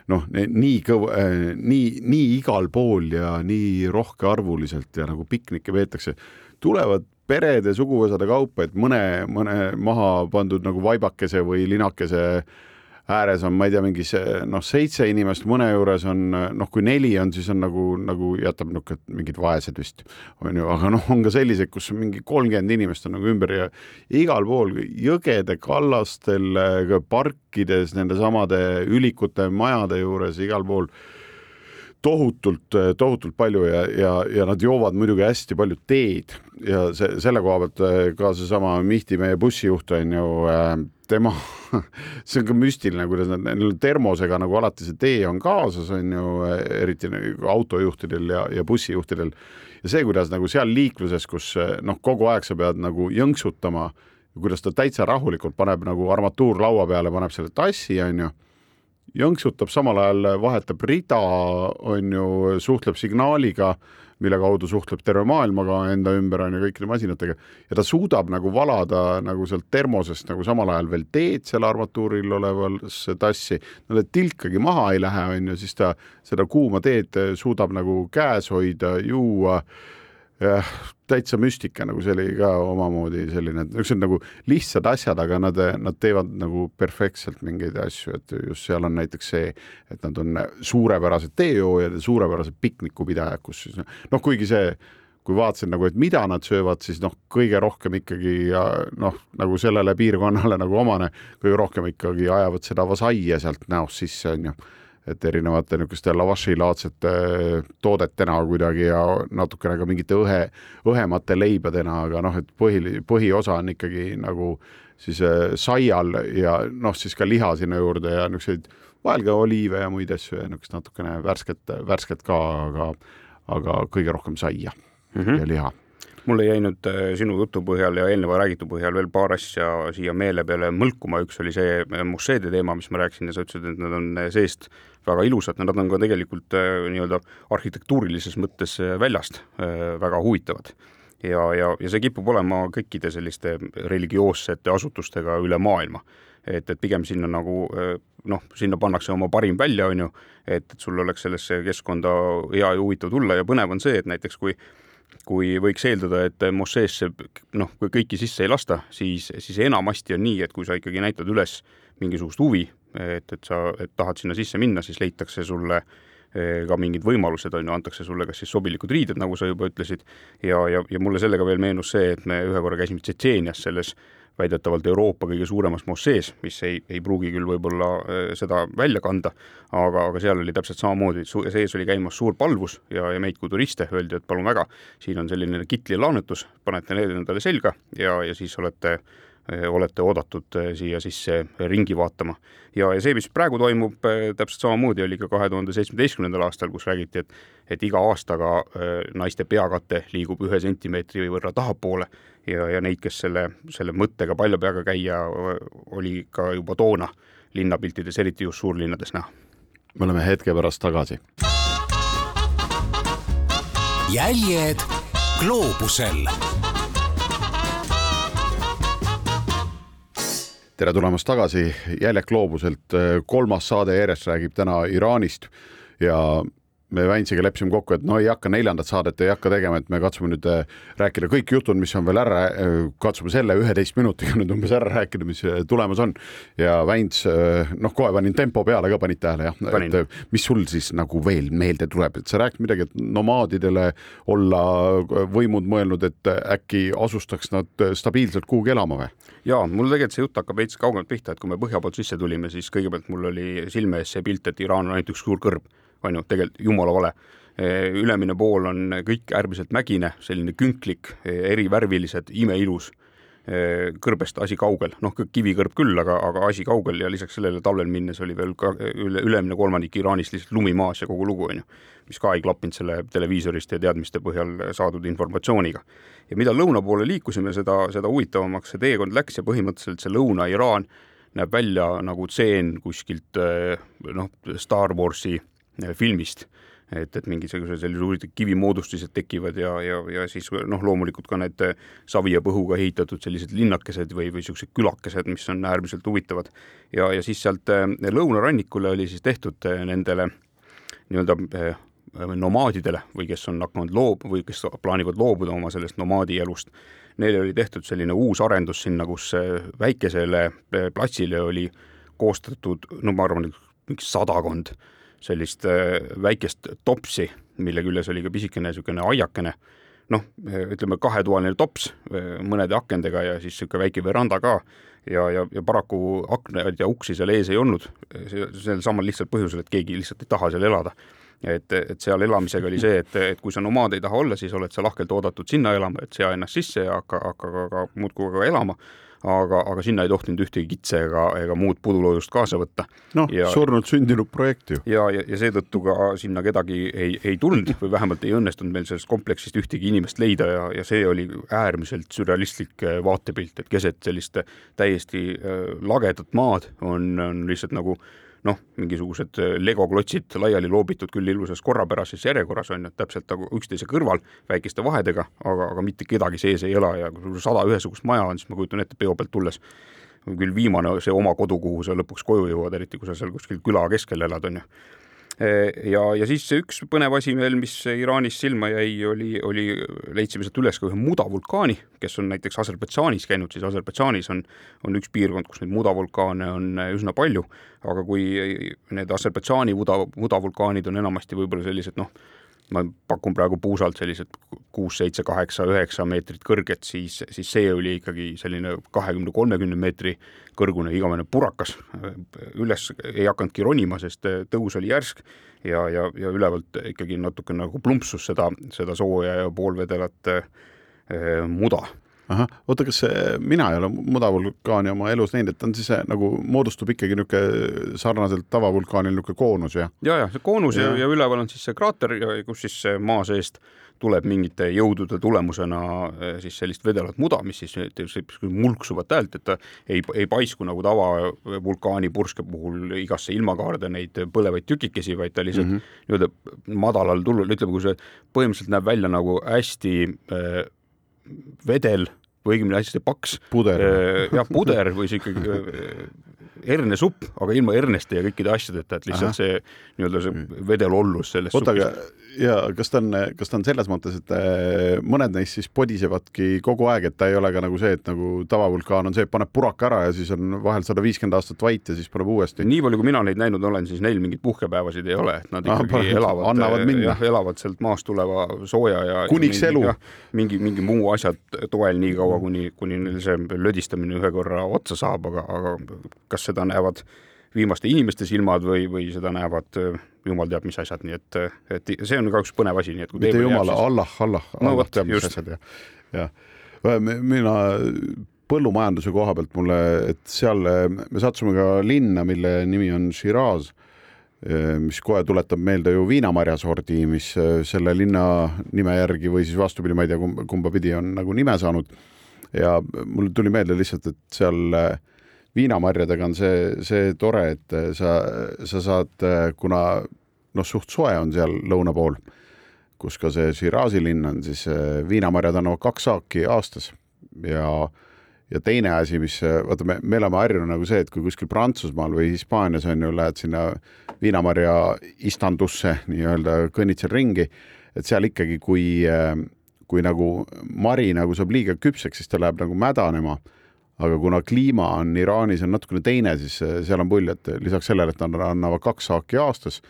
noh, nii kõva, nii, nii igal pool ja nii rohkearvuliselt ja nagu piknikke peetakse, tulevad perede, suguvõsade kaupa, et mõne, mõne maha pandud nagu vaibakese või linakese äh, ääres on, ma ei tea, mingi see noh, seitse inimest, mõne juures on noh, kui neli on, siis on nagu, nagu jätab niisugune mingid vaesed vist on ju, aga noh, on ka selliseid, kus mingi kolmkümmend inimest on nagu ümber ja igal pool jõgede kallastel, parkides, nendesamade ülikute majade juures, igal pool tohutult, tohutult palju ja, ja, ja nad joovad muidugi hästi palju teed. Ja see, selle koha pealt ka seesama Mihti, meie bussijuht on ju äh, tema, see on ka müstiline, kuidas nad, neil termosega nagu alati see tee on kaasas, on ju, eriti nagu autojuhtidel ja, ja bussijuhtidel. ja see, kuidas nagu seal liikluses, kus noh, kogu aeg sa pead nagu jõnksutama, kuidas ta täitsa rahulikult paneb nagu armatuur laua peale, paneb selle tassi, on ju jõnksutab, samal ajal vahetab rida, on ju, suhtleb signaaliga, mille kaudu suhtleb terve maailmaga enda ümber, on ju, kõikide masinatega, ja ta suudab nagu valada nagu sealt termosest nagu samal ajal veel teed seal armatuuril olevasse tassi, no et tilkagi maha ei lähe, on ju, siis ta seda kuuma teed suudab nagu käes hoida, juua täitsa müstika, nagu see oli ka omamoodi selline, niisugused nagu lihtsad asjad, aga nad, nad teevad nagu perfektselt mingeid asju, et just seal on näiteks see, et nad on suurepärased teejoojad ja suurepärased piknikupidajad, kus siis noh, kuigi see kui vaatasin nagu, et mida nad söövad, siis noh, kõige rohkem ikkagi noh, nagu sellele piirkonnale nagu omane, kõige rohkem ikkagi ajavad seda vasaia sealt näost sisse, on ju et erinevate niisuguste lavašilaadsete toodetena kuidagi ja natukene ka mingite õhe, õhemate leibadena, aga noh, et põhi, põhiosa on ikkagi nagu siis äh, saial ja noh, siis ka liha sinna juurde ja niisuguseid, vahel ka oliive ja muid asju ja niisugust natukene värsket, värsket ka, aga, aga kõige rohkem saia mm -hmm. ja liha mulle jäi nüüd äh, sinu jutu põhjal ja eelneva räägitu põhjal veel paar asja siia meele peale mõlkuma, üks oli see äh, mošeede teema, mis ma rääkisin ja sa ütlesid, et nad on äh, seest väga ilusad, nad on ka tegelikult nii-öelda arhitektuurilises mõttes väljast väga huvitavad. Ja, ja, ja see kipub olema kõikide selliste religioossete asutustega üle maailma. et, et pigem sinna nagu noh, sinna pannakse oma parim välja, on ju, et, et sul oleks sellesse keskkonda hea ja huvitav tulla. Ja põnev on see, et näiteks kui kui võiks eeldada, et mošeesse noh, kui kõiki sisse ei lasta, siis, siis enamasti on nii, et kui sa ikkagi näitad üles mingisugust huvi, et, et sa et tahad sinna sisse minna, siis leitakse sulle eh, ka mingid võimalused, on ju, antakse sulle kas siis sobilikud riided, nagu sa juba ütlesid, ja, ja, ja mulle sellega veel meenus see, et me ühe korra käisime Tšetšeenias selles väidetavalt Euroopa kõige suuremas mossees, mis ei, ei pruugi küll võib-olla äh, seda välja kanda, aga, aga seal oli täpselt samamoodi, sees oli käimas suur palvus ja, ja meid kui turiste öeldi, et palun väga, siin on selline kitlilaenutus, panete need endale selga ja, ja siis olete olete oodatud siia sisse ringi vaatama. ja, ja see, mis praegu toimub, täpselt samamoodi oli ka kahe tuhande seitsmeteistkümnendal aastal, kus räägiti, et et iga aastaga naiste peakate liigub ühe sentimeetri võrra tahapoole ja, ja neid, kes selle, selle mõttega palja peaga käia, oli ka juba toona linnapiltides, eriti just suurlinnades näha. me oleme hetke pärast tagasi. jäljed gloobusel tere tulemast tagasi Jäljak gloobuselt. kolmas saade järjest räägib täna Iraanist ja me Väinsiga leppisime kokku, et no ei hakka neljandat saadet ei hakka tegema, et me katsume nüüd äh, rääkida kõik jutud, mis on veel ära, äh, katsume selle üheteist minutiga nüüd umbes ära rääkida, mis äh, tulemas on. ja Väins, noh, kohe panin tempo peale ka, panid tähele jah? et mis sul siis nagu veel meelde tuleb, et sa rääkisid midagi, et nomaadidele olla võimud mõelnud, et äkki asustaks nad stabiilselt kuhugi elama või? ja mul tegelikult see jutt hakkab veits kaugemalt pihta, et kui me põhja poolt sisse tulime, siis kõigepealt mul oli silme ees see pilt, et Iraan on ainult üks suur kõrb on ju, tegelikult jumala vale. ülemine pool on kõik äärmiselt mägine, selline künklik, erivärvilised, imeilus kõrbest asi kaugel, noh, kivikõrb küll, aga, aga asi kaugel ja lisaks sellele talvel minnes oli veel ka üle, ülemine kolmandik Iraanist lihtsalt lumi maas ja kogu lugu, on ju. mis ka ei klappinud selle televiisorist ja teadmiste põhjal saadud informatsiooniga. ja mida lõuna poole liikusime, seda, seda huvitavamaks see teekond läks ja põhimõtteliselt see Lõuna-Iraan näeb välja nagu tseen kuskilt noh, Star Warsi Äh, filmist et, et mingisugused sellised huvitavad kivimoodustised tekivad ja, ja, ja siis noh, loomulikult ka need äh, savi ja põhuga ehitatud sellised linnakesed või, või niisugused külakesed, mis on äärmiselt huvitavad. ja, ja siis sealt äh, lõunarannikule oli siis tehtud nendele nii-öelda nomaadidele või kes on hakanud loob- või kes plaanivad loobuda oma sellest nomaadielust, neile oli tehtud selline uus arendus sinna, kus väikesele platsile oli koostatud, no ma arvan, mingi sadakond sellist äh, väikest topsi, mille küljes oli ka pisikene niisugune aiakene, noh, ütleme kahetoaline tops äh, mõnede akendega ja siis niisugune väike veranda ka. Ja, ja, ja paraku aknaid ja uksi seal ees ei olnud, sel samal lihtsal põhjusel, et keegi lihtsalt ei taha seal elada. et, et seal elamisega oli see, et, et kui sa nomaad ei taha olla, siis oled sa lahkelt oodatud sinna elama, et sea ennast sisse ja hakka, hakka ka, ka muudkui ka elama aga, aga sinna ei tohtinud ühtegi kitse ega, ega muud puduloojust kaasa võtta. noh, surnud sündinud projekt ju. ja, ja, ja seetõttu ka sinna kedagi ei, ei tulnud või vähemalt ei õnnestunud meil sellest kompleksist ühtegi inimest leida ja, ja see oli äärmiselt sürrealistlik äh, vaatepilt, et keset sellist täiesti äh, lagedat maad on, on lihtsalt nagu äh, noh, mingisugused äh, legoklotsid laiali loobitud küll ilusas korrapärases järjekorras on ju, täpselt nagu üksteise kõrval väikeste vahedega, aga, aga mitte kedagi sees ei ela ja kui sada ühesugust maja on, siis ma kujutan ette peo pealt tulles küll viimane see oma kodu, kuhu sa lõpuks koju jõuad, eriti kui sa seal kuskil küla keskel elad, on ju ja, ja siis üks põnev asi veel, mis Iraanis silma jäi, oli, oli, leidsime sealt üles ka ühe mudavulkaani, kes on näiteks Aserbaidžaanis käinud, siis Aserbaidžaanis on, on üks piirkond, kus neid mudavulkaane on üsna palju, aga kui need Aserbaidžaani muda, mudavulkaanid on enamasti võib-olla sellised noh, ma pakun praegu puusalt sellised kuus, seitse, kaheksa, üheksa meetrit kõrget, siis, siis see oli ikkagi selline kahekümne, kolmekümne meetri kõrgune igavene purakas. üles ei hakanudki ronima, sest tõus oli järsk ja, ja, ja ülevalt ikkagi natuke nagu plumpsus seda, seda sooja ja poolvedelat eh, muda ahah, oota, kas see, mina ei ole mudavulkaani oma elus näinud, et on siis nagu moodustub ikkagi niisugune sarnaselt tavavulkaanil niisugune koonus ja? ja, ja see koonus ja, ja, ja üleval on siis see kraater kus siis maa seest tuleb mingite jõudude tulemusena eh, siis sellist vedelat muda, mis siis mulksuvat häält, et ta ei, ei paisku nagu tavavulkaani purske puhul igasse ilmakaarde neid põlevaid tükikesi, vaid ta lihtsalt mm -hmm. nii-öelda madalal tulul, ütleme, kui see põhimõtteliselt näeb välja nagu hästi äh, vedel või õigemini hästi paks. Puder, jah, puder või ikkagi hernesupp, aga ilma herneste ja kõikide asjadeta, et lihtsalt Aha. see nii-öelda see mm. vedelollus sellest oota, aga ja kas ta on, kas ta on selles mõttes, et äh, mõned neist siis podisevadki kogu aeg, et ta ei ole ka nagu see, et nagu tavavulkaan on see, et paneb puraka ära ja siis on vahel sada viiskümmend aastat vait ja siis paneb uuesti. nii palju, kui mina neid näinud olen, siis neil mingeid puhkepäevasid ei ole, et nad ikkagi ah, elavad, annavad minna. elavad sealt maast tuleva sooja ja kuniks elu. mingi, mingi muu asjad toel nii kaua, kuni, kuni neil see lödistamine ühe korra otsa saab, aga, aga kas seda näevad viimaste inimeste silmad või, või seda näevad jumal teab mis asjad, nii et, et see on ka üks põnev asi, nii et kui mitte jumal, Allah, Allah, Allah teab mis asjad ja, ja mina põllumajanduse koha pealt mulle, et seal me sattusime ka linna, mille nimi on Shiraz, mis kohe tuletab meelde ju viinamarjasordi, mis selle linna nime järgi või siis vastupidi, ma ei tea, kumba pidi on nagu nime saanud. ja mul tuli meelde lihtsalt, et seal viinamarjadega on see, see tore, et sa, sa saad, kuna noh, suht soe on seal lõuna pool, kus ka see Shirazi linn on, siis viinamarjad annavad kaks saaki aastas ja ja teine asi, mis vaata, me, me oleme harjunud nagu see, et kui kuskil Prantsusmaal või Hispaanias on ju, lähed sinna viinamarja istandusse nii-öelda kõnnitsed ringi, et seal ikkagi, kui, kui nagu mari nagu saab liiga küpseks, siis ta läheb nagu mädanema. Aga kuna kliima on Iraanis on natukene teine, siis seal on pull, et lisaks sellele, et nad annavad kaks saaki aastas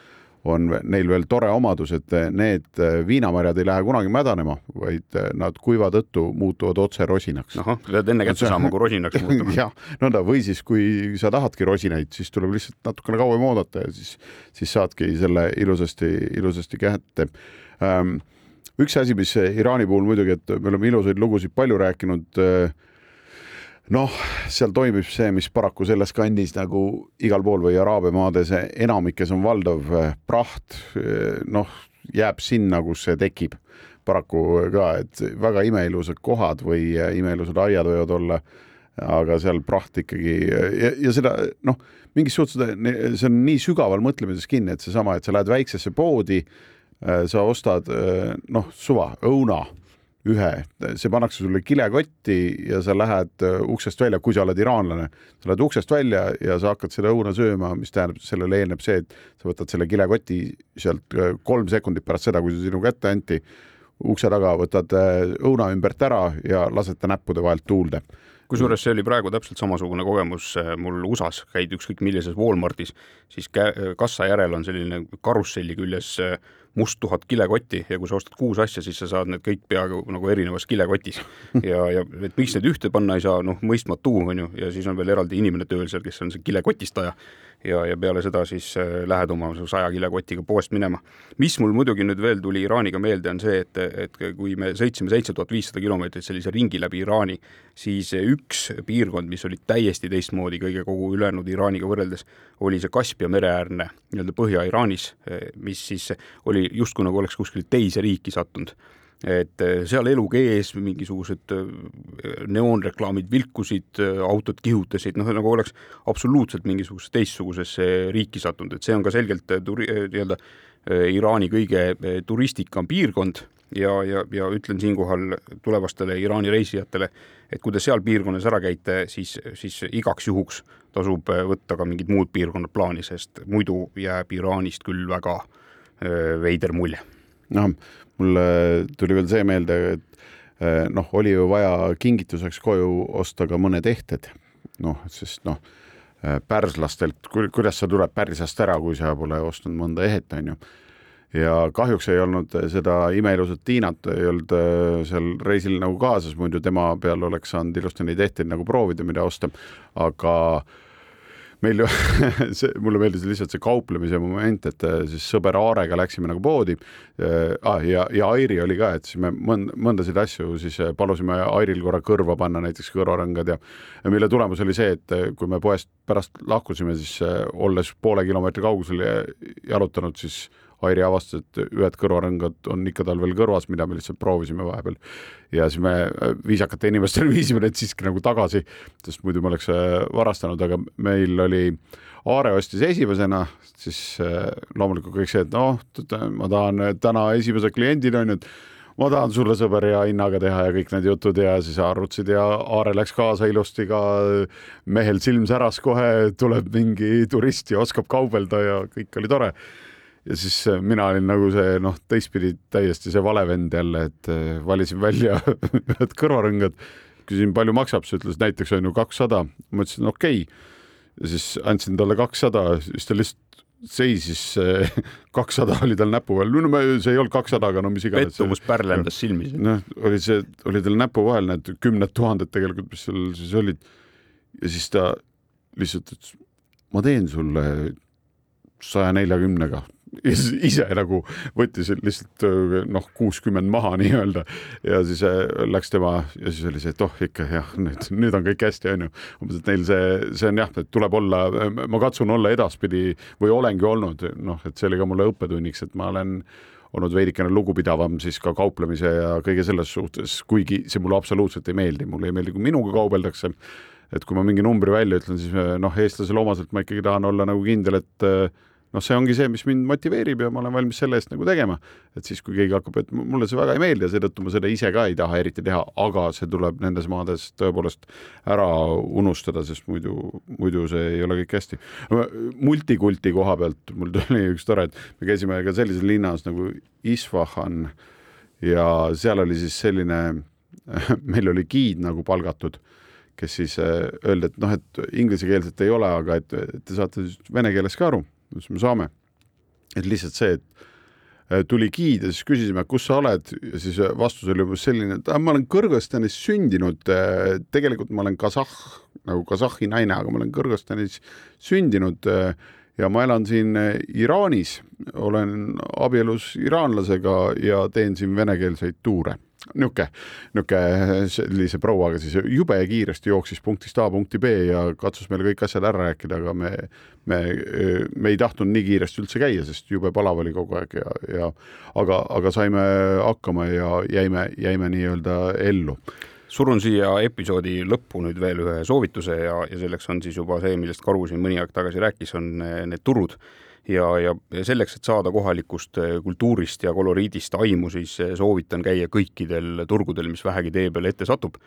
on neil veel tore omadus, et need viinamarjad ei lähe kunagi mädanema, vaid nad kuiva tõttu muutuvad otse rosinaks. ahah, pead enne kätte saama, kui rosinaks muutuma. jah, nõnda või siis, kui sa tahadki rosinaid, siis tuleb lihtsalt natukene kauem oodata ja siis, siis saadki selle ilusasti, ilusasti kätte ähm,. üks asi, mis Iraani puhul muidugi, et me oleme ilusaid lugusid palju rääkinud äh, noh, seal toimib see, mis paraku selles kandis nagu igal pool või Araabia maades enamikes on valdav eh, praht, eh, noh, jääb sinna, kus see tekib. paraku ka, et väga imeilusad kohad või eh, imeilusad aiad võivad olla, aga seal praht ikkagi ja, ja seda noh, mingis suhtes see on nii sügaval mõtlemises kinni, et seesama, et sa lähed väiksesse poodi, sa ostad noh, suva, õuna ühe, see pannakse sulle kilekotti ja sa lähed äh, uksest välja, kui sa oled iraanlane, sa lähed uksest välja ja sa hakkad seda õuna sööma, mis tähendab, sellele eelneb see, et sa võtad selle kilekoti sealt äh, kolm sekundit pärast seda, kui see sinu kätte anti, ukse taga võtad äh, õuna ümbert ära ja lased ta näppude vahelt tuulde. Kusjuures see oli praegu täpselt samasugune kogemus mul USA-s, käid ükskõik millises Walmartis, siis kassa järel on selline karusselli küljes must tuhat kilekotti ja kui sa ostad kuus asja, siis sa saad need kõik peaaegu nagu erinevas kilekotis. ja, ja et miks need ühte panna ei saa, noh, mõistmatu on ju, ja siis on veel eraldi inimene tööl seal, kes on see kilekotistaja ja, ja peale seda siis äh, lähed oma saja kilekotiga poest minema. mis mul muidugi nüüd veel tuli Iraaniga meelde, on see, et, et kui me sõitsime seitse tuhat viissada kilomeetrit sellise ringi läbi Iraani, siis üks piirkond, mis oli täiesti teistmoodi kõige kogu ülejäänud Iraaniga võrreldes, oli see Kaspia mereäärne nii-öelda Põhja-Iraanis, mis siis oli justkui nagu oleks kuskile teise riiki sattunud et eh, seal elu kees mingisugused eh, neoonreklaamid vilkusid, eh, autod kihutasid, noh, nagu oleks absoluutselt mingisugusesse teistsugusesse riiki sattunud, et see on ka selgelt turi-, nii-öelda Iraani kõige turistikam piirkond. Ja, ja, ja ütlen siinkohal tulevastele Iraani reisijatele, et kui te seal piirkonnas ära käite, siis, siis igaks juhuks tasub võtta ka mingid muud piirkonnad plaani, sest muidu jääb Iraanist küll väga veider mulje. Noh, mulle tuli veel see meelde, et eh, noh, oli ju vaja kingituseks koju osta ka mõned ehted, noh, sest noh, eh, pärslastelt, kuidas sa tuled Pärsast ära, kui sa pole ostnud mõnda ehet, on ju. ja kahjuks ei olnud seda imeilusat Tiinat ei olnud eh, seal reisil nagu kaasas, muidu tema peal oleks saanud ilusti neid ehteid nagu proovida, mida osta, aga äh, meil ju see, mulle meeldis lihtsalt see kauplemise moment, et äh, siis sõber Aarega läksime nagu poodi äh, ah, ja, ja Airi oli ka, et siis me mõnd, mõndasid asju siis äh, palusime Airil korra kõrva panna, näiteks kõrvarõngad ja, mille tulemus oli see, et kui me poest pärast lahkusime, siis olles poole kilomeetri kaugusel jalutanud, siis Airi avastas, et ühed kõrvarõngad on ikka tal veel kõrvas, mida me lihtsalt proovisime vahepeal. ja siis me äh, viisakate inimestele viisime need siiski nagu tagasi, sest muidu me oleks äh, varastanud, aga meil oli Aare ostis esimesena, siis äh, loomulikult kõik see, et noh, ma tahan täna esimese kliendina onju, et ma tahan sulle sõber hea hinnaga teha ja kõik need jutud ja siis arvutasid ja Aare läks kaasa ilusti ka. mehel silm säras kohe, tuleb mingi turist ja oskab kaubelda ja kõik oli tore ja siis äh, mina olin nagu see noh, teistpidi täiesti see vale vend jälle, et äh, valisin välja ühed kõrvarõngad, küsisin, palju maksab, siis ütles näiteks on ju kakssada, ma ütlesin okei okay. ja siis andsin talle kakssada, siis ta lihtsalt seisis, kakssada oli tal näpu vahel, no see ei olnud kakssada, aga no mis iganes. pettumuspärl lendas silmis. noh, oli see, oli tal näpu vahel need kümned tuhanded tegelikult, mis seal siis olid. ja siis ta lihtsalt ütles, ma teen sulle saja neljakümnega ise nagu võttis lihtsalt noh, kuuskümmend maha nii-öelda ja siis äh, läks tema ja siis oli see, et oh ikka jah, nüüd, nüüd on kõik hästi, onju. umbes, et neil see, see on jah, et tuleb olla, ma katsun olla edaspidi või olengi olnud, noh, et see oli ka mulle õppetunniks, et ma olen olnud veidikene lugupidavam siis ka kauplemise ja kõige selles suhtes, kuigi see mulle absoluutselt ei meeldi, mulle ei meeldi, kui minuga kaubeldakse. et kui ma mingi numbri välja ütlen, siis noh, eestlasele omaselt ma ikkagi tahan olla nagu kindel, et noh, see ongi see, mis mind motiveerib ja ma olen valmis selle eest nagu tegema. et siis, kui keegi hakkab, et mulle see väga ei meeldi ja seetõttu ma seda ise ka ei taha eriti teha, aga see tuleb nendes maades tõepoolest ära unustada, sest muidu, muidu see ei ole kõik hästi. multikulti koha pealt mul tuli üks tore, et me käisime ka sellises linnas nagu Isfahan ja seal oli siis selline, meil oli giid nagu palgatud kes siis öeldi, et noh, et inglisekeelset ei ole, aga et te saate vene keeles ka aru siis me saame. et lihtsalt see, et äh, tuli giid ja siis küsisime, kus sa oled? Ja siis äh, vastus oli umbes selline, et ma olen Kõrgõzstanis sündinud, äh, tegelikult ma olen kasahh, nagu kasahhi naine, aga ma olen Kõrgõzstanis sündinud ja ma elan siin Iraanis, olen abielus iraanlasega ja teen siin venekeelseid tuure niisugune, niisugune sellise prouaga siis jube kiiresti jooksis punktist A punkti B ja katsus meile kõik asjad ära rääkida, aga me, me, me ei tahtnud nii kiiresti üldse käia, sest jube palav oli kogu aeg ja, ja aga, aga saime hakkama ja jäime, jäime nii-öelda ellu. Surun siia episoodi lõppu nüüd veel ühe soovituse ja, ja selleks on siis juba see, millest Karu siin mõni aeg tagasi rääkis, on need turud ja, ja selleks, et saada kohalikust eh, kultuurist ja koloriidist aimu, siis eh, soovitan käia kõikidel turgudel, mis vähegi tee peale ette satub.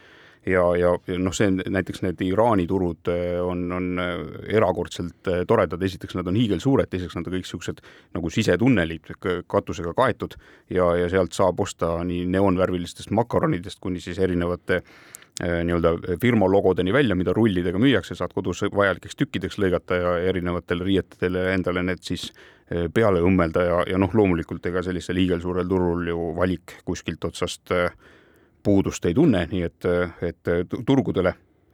Ja, ja, ja noh, see näiteks need Iraani turud eh, on, on erakordselt toredad, esiteks nad on hiigelsuured, teiseks nad on kõik niisugused nagu sisetunnelid katusega kaetud. Ja, ja sealt saab osta nii neoonvärvilistest makaronidest kuni siis erinevate Äh, nii-öelda firma logodeni välja, mida rullidega müüakse, saad kodus vajalikeks tükkideks lõigata ja erinevatele riietedele endale need siis äh, peale õmmelda ja, ja noh, loomulikult ega sellisel hiigelsuurel turul ju valik kuskilt otsast äh, puudust ei tunne, nii et, et turgudele,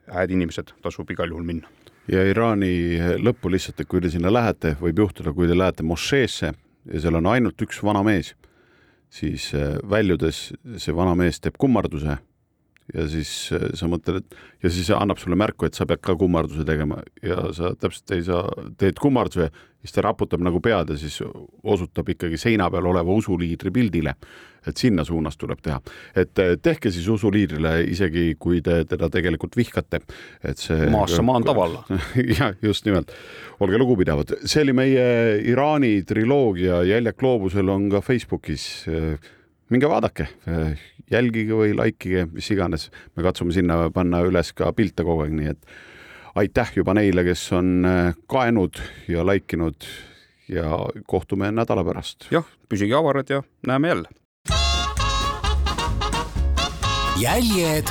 hääd inimesed, tasub igal juhul minna. ja Iraani lõppu lihtsalt, et kui te sinna lähete, võib juhtuda, kui te lähete mošeesse ja seal on ainult üks vana mees, siis väljudes see vana mees teeb kummarduse ja siis äh, sa mõtled, et ja siis annab sulle märku, et sa pead ka kummarduse tegema ja sa täpselt ei saa, teed kummarduse, siis ta raputab nagu pead ja siis osutab ikkagi seina peal oleva usuliidri pildile. et sinna suunas tuleb teha, et äh, tehke siis usuliidrile, isegi kui te teda tegelikult vihkate, et see. maassa maan tavalla. jah, just nimelt. olge lugupidavad, see oli meie Iraani triloogia Jäljak gloobusel on ka Facebookis minge vaadake, jälgige või likeige, mis iganes, me katsume sinna panna üles ka pilte kogu aeg, nii et aitäh juba neile, kes on äh, kaenud ja like inud ja kohtume nädala pärast. jah, püsige avarad ja näeme jälle. jäljed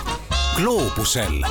gloobusel